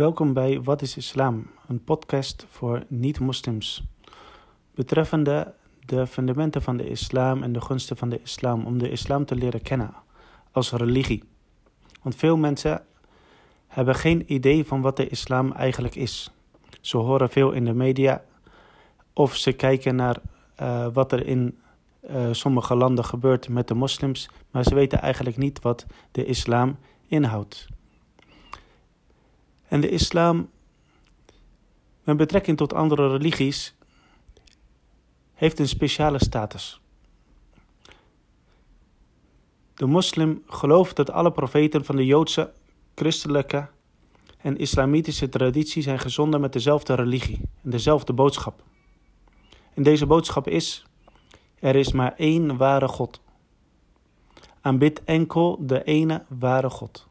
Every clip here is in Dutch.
Welkom bij Wat is Islam, een podcast voor niet-moslims. Betreffende de fundamenten van de islam en de gunsten van de islam, om de islam te leren kennen als religie. Want veel mensen hebben geen idee van wat de islam eigenlijk is. Ze horen veel in de media of ze kijken naar uh, wat er in uh, sommige landen gebeurt met de moslims, maar ze weten eigenlijk niet wat de islam inhoudt. En de islam, met betrekking tot andere religies, heeft een speciale status. De moslim gelooft dat alle profeten van de Joodse, christelijke en islamitische traditie zijn gezonden met dezelfde religie en dezelfde boodschap. En deze boodschap is: er is maar één ware God. Aanbid enkel de ene ware God.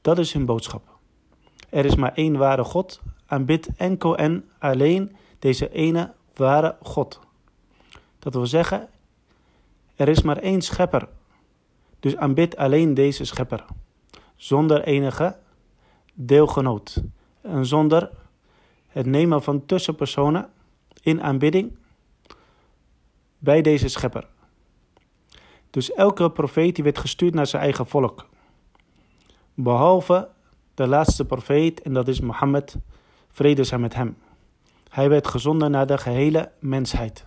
Dat is hun boodschap. Er is maar één ware God. Aanbid enkel en alleen deze ene ware God. Dat wil zeggen, er is maar één schepper. Dus aanbid alleen deze schepper. Zonder enige deelgenoot. En zonder het nemen van tussenpersonen in aanbidding bij deze schepper. Dus elke profeet die werd gestuurd naar zijn eigen volk. Behalve de laatste profeet en dat is Mohammed, vrede zij met hem. Hij werd gezonden naar de gehele mensheid.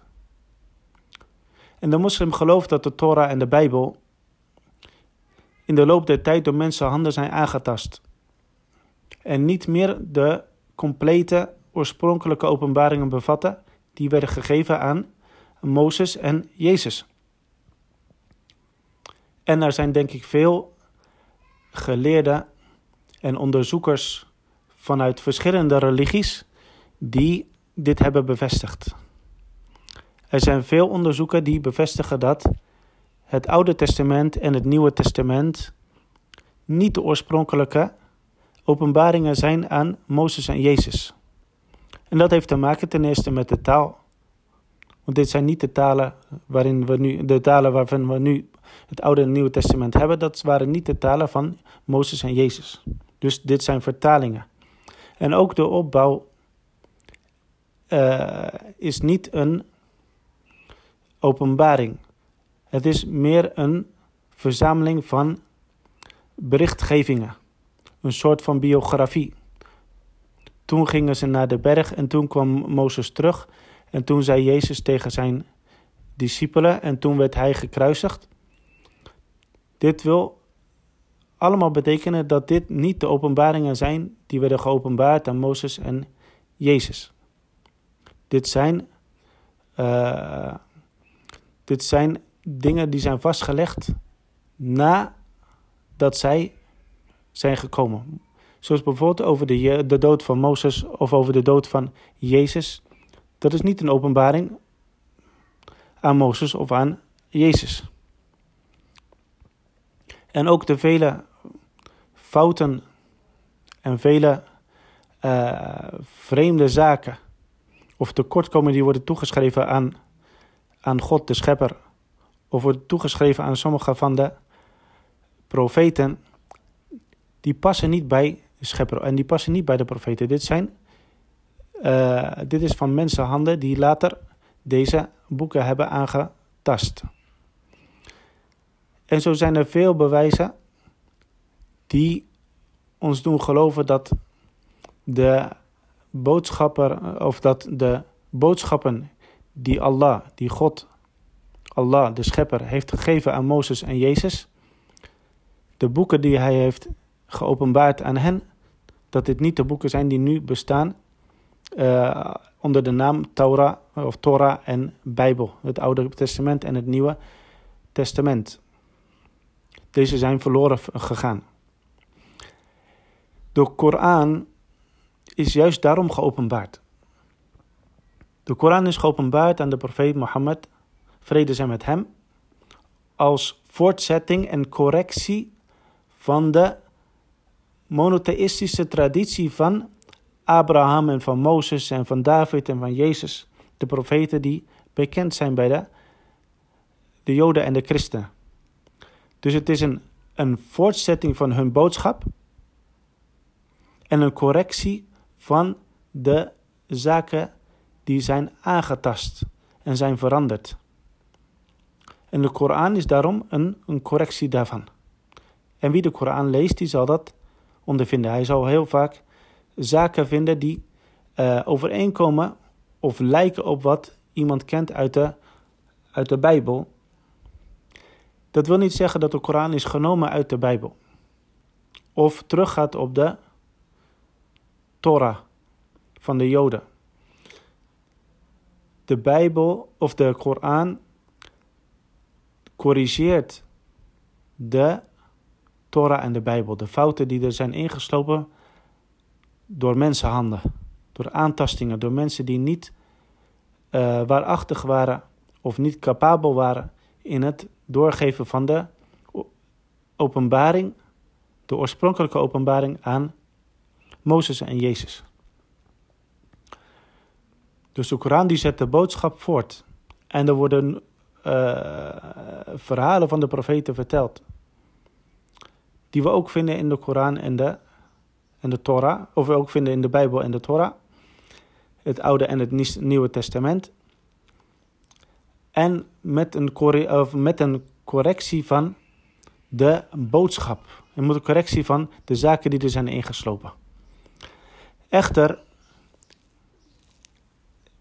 En de moslim gelooft dat de Torah en de Bijbel in de loop der tijd door mensenhanden zijn aangetast. En niet meer de complete oorspronkelijke openbaringen bevatten die werden gegeven aan Mozes en Jezus. En er zijn denk ik veel geleerden en onderzoekers vanuit verschillende religies die dit hebben bevestigd. Er zijn veel onderzoeken die bevestigen dat het Oude Testament en het Nieuwe Testament niet de oorspronkelijke openbaringen zijn aan Mozes en Jezus. En dat heeft te maken ten eerste met de taal. Want dit zijn niet de talen waarin we nu, de talen waarvan we nu het Oude en Nieuwe Testament hebben, dat waren niet de talen van Mozes en Jezus. Dus dit zijn vertalingen. En ook de opbouw uh, is niet een openbaring. Het is meer een verzameling van berichtgevingen. Een soort van biografie. Toen gingen ze naar de berg en toen kwam Mozes terug. En toen zei Jezus tegen zijn discipelen en toen werd hij gekruisigd. Dit wil allemaal betekenen dat dit niet de openbaringen zijn die werden geopenbaard aan Mozes en Jezus. Dit zijn, uh, dit zijn dingen die zijn vastgelegd nadat zij zijn gekomen. Zoals bijvoorbeeld over de, de dood van Mozes of over de dood van Jezus. Dat is niet een openbaring aan Mozes of aan Jezus. En ook de vele fouten en vele uh, vreemde zaken of tekortkomingen die worden toegeschreven aan, aan God, de schepper, of worden toegeschreven aan sommige van de profeten, die passen niet bij de schepper en die passen niet bij de profeten. Dit, zijn, uh, dit is van mensenhanden die later deze boeken hebben aangetast. En zo zijn er veel bewijzen die ons doen geloven dat de boodschapper of dat de boodschappen die Allah, die God, Allah, de schepper, heeft gegeven aan Mozes en Jezus, de boeken die hij heeft geopenbaard aan hen, dat dit niet de boeken zijn die nu bestaan uh, onder de naam Torah of Torah en Bijbel, het Oude Testament en het Nieuwe Testament. Deze zijn verloren gegaan. De Koran is juist daarom geopenbaard. De Koran is geopenbaard aan de profeet Mohammed, vrede zij met hem, als voortzetting en correctie van de monotheïstische traditie van Abraham en van Mozes en van David en van Jezus, de profeten die bekend zijn bij de, de Joden en de Christen. Dus het is een, een voortzetting van hun boodschap en een correctie van de zaken die zijn aangetast en zijn veranderd. En de Koran is daarom een, een correctie daarvan. En wie de Koran leest, die zal dat ondervinden. Hij zal heel vaak zaken vinden die uh, overeenkomen of lijken op wat iemand kent uit de, uit de Bijbel. Dat wil niet zeggen dat de Koran is genomen uit de Bijbel. Of teruggaat op de Torah van de Joden. De Bijbel of de Koran corrigeert de Torah en de Bijbel. De fouten die er zijn ingeslopen door mensenhanden. Door aantastingen, door mensen die niet uh, waarachtig waren of niet capabel waren in het doorgeven van de openbaring, de oorspronkelijke openbaring aan Mozes en Jezus. Dus de Koran die zet de boodschap voort. En er worden uh, verhalen van de profeten verteld. Die we ook vinden in de Koran en de, en de Torah. Of we ook vinden in de Bijbel en de Torah. Het Oude en het Nieuwe Testament. En met een, of met een correctie van de boodschap. En met een correctie van de zaken die er zijn ingeslopen. Echter,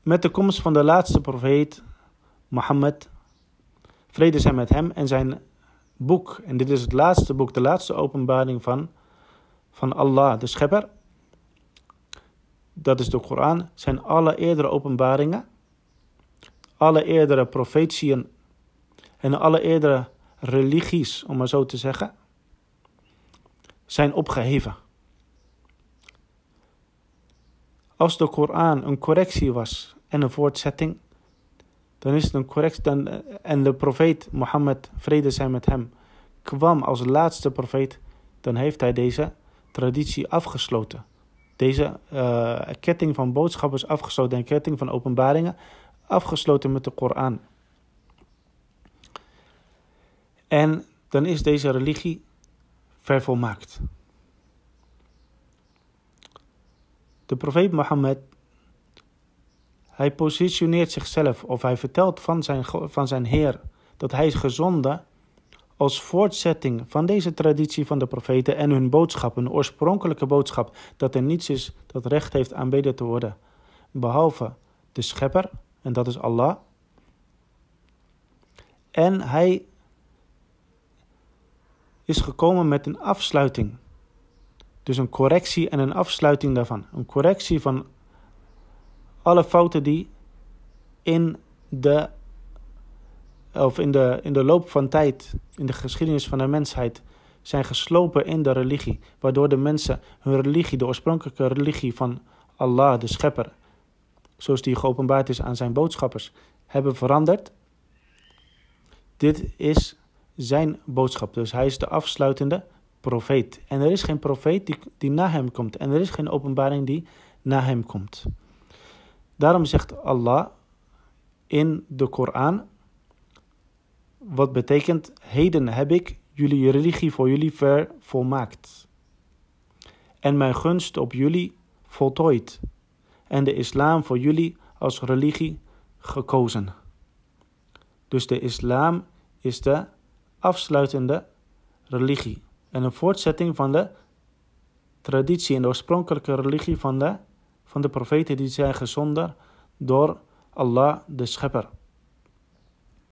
met de komst van de laatste profeet, Mohammed, vrede zijn met hem en zijn boek. En dit is het laatste boek, de laatste openbaring van, van Allah, de schepper. Dat is de Koran, zijn alle eerdere openbaringen, alle eerdere profetieën en alle eerdere religies, om maar zo te zeggen, zijn opgeheven. Als de Koran een correctie was en een voortzetting, dan is het een correctie. Dan, en de profeet Mohammed, vrede zijn met hem, kwam als laatste profeet, dan heeft hij deze traditie afgesloten. Deze uh, ketting van boodschappers afgesloten en ketting van openbaringen afgesloten met de Koran. En dan is deze religie vervolmaakt. De profeet Mohammed, hij positioneert zichzelf of hij vertelt van zijn, van zijn Heer dat hij is gezonden als voortzetting van deze traditie van de profeten en hun boodschap, een oorspronkelijke boodschap, dat er niets is dat recht heeft aanbeden te worden, behalve de schepper, en dat is Allah. En hij is gekomen met een afsluiting dus een correctie en een afsluiting daarvan. Een correctie van alle fouten die in de, of in de, in de loop van tijd, in de geschiedenis van de mensheid, zijn geslopen in de religie. Waardoor de mensen hun religie, de oorspronkelijke religie van Allah, de schepper, zoals die geopenbaard is aan zijn boodschappers, hebben veranderd. Dit is zijn boodschap. Dus hij is de afsluitende profeet. En er is geen profeet die, die na hem komt. En er is geen openbaring die na hem komt. Daarom zegt Allah in de Koran, wat betekent, heden heb ik jullie religie voor jullie vervolmaakt. En mijn gunst op jullie voltooid. En de islam voor jullie als religie gekozen. Dus de islam is de afsluitende religie en een voortzetting van de traditie en de oorspronkelijke religie van de, van de profeten die zijn gezonden door Allah de Schepper.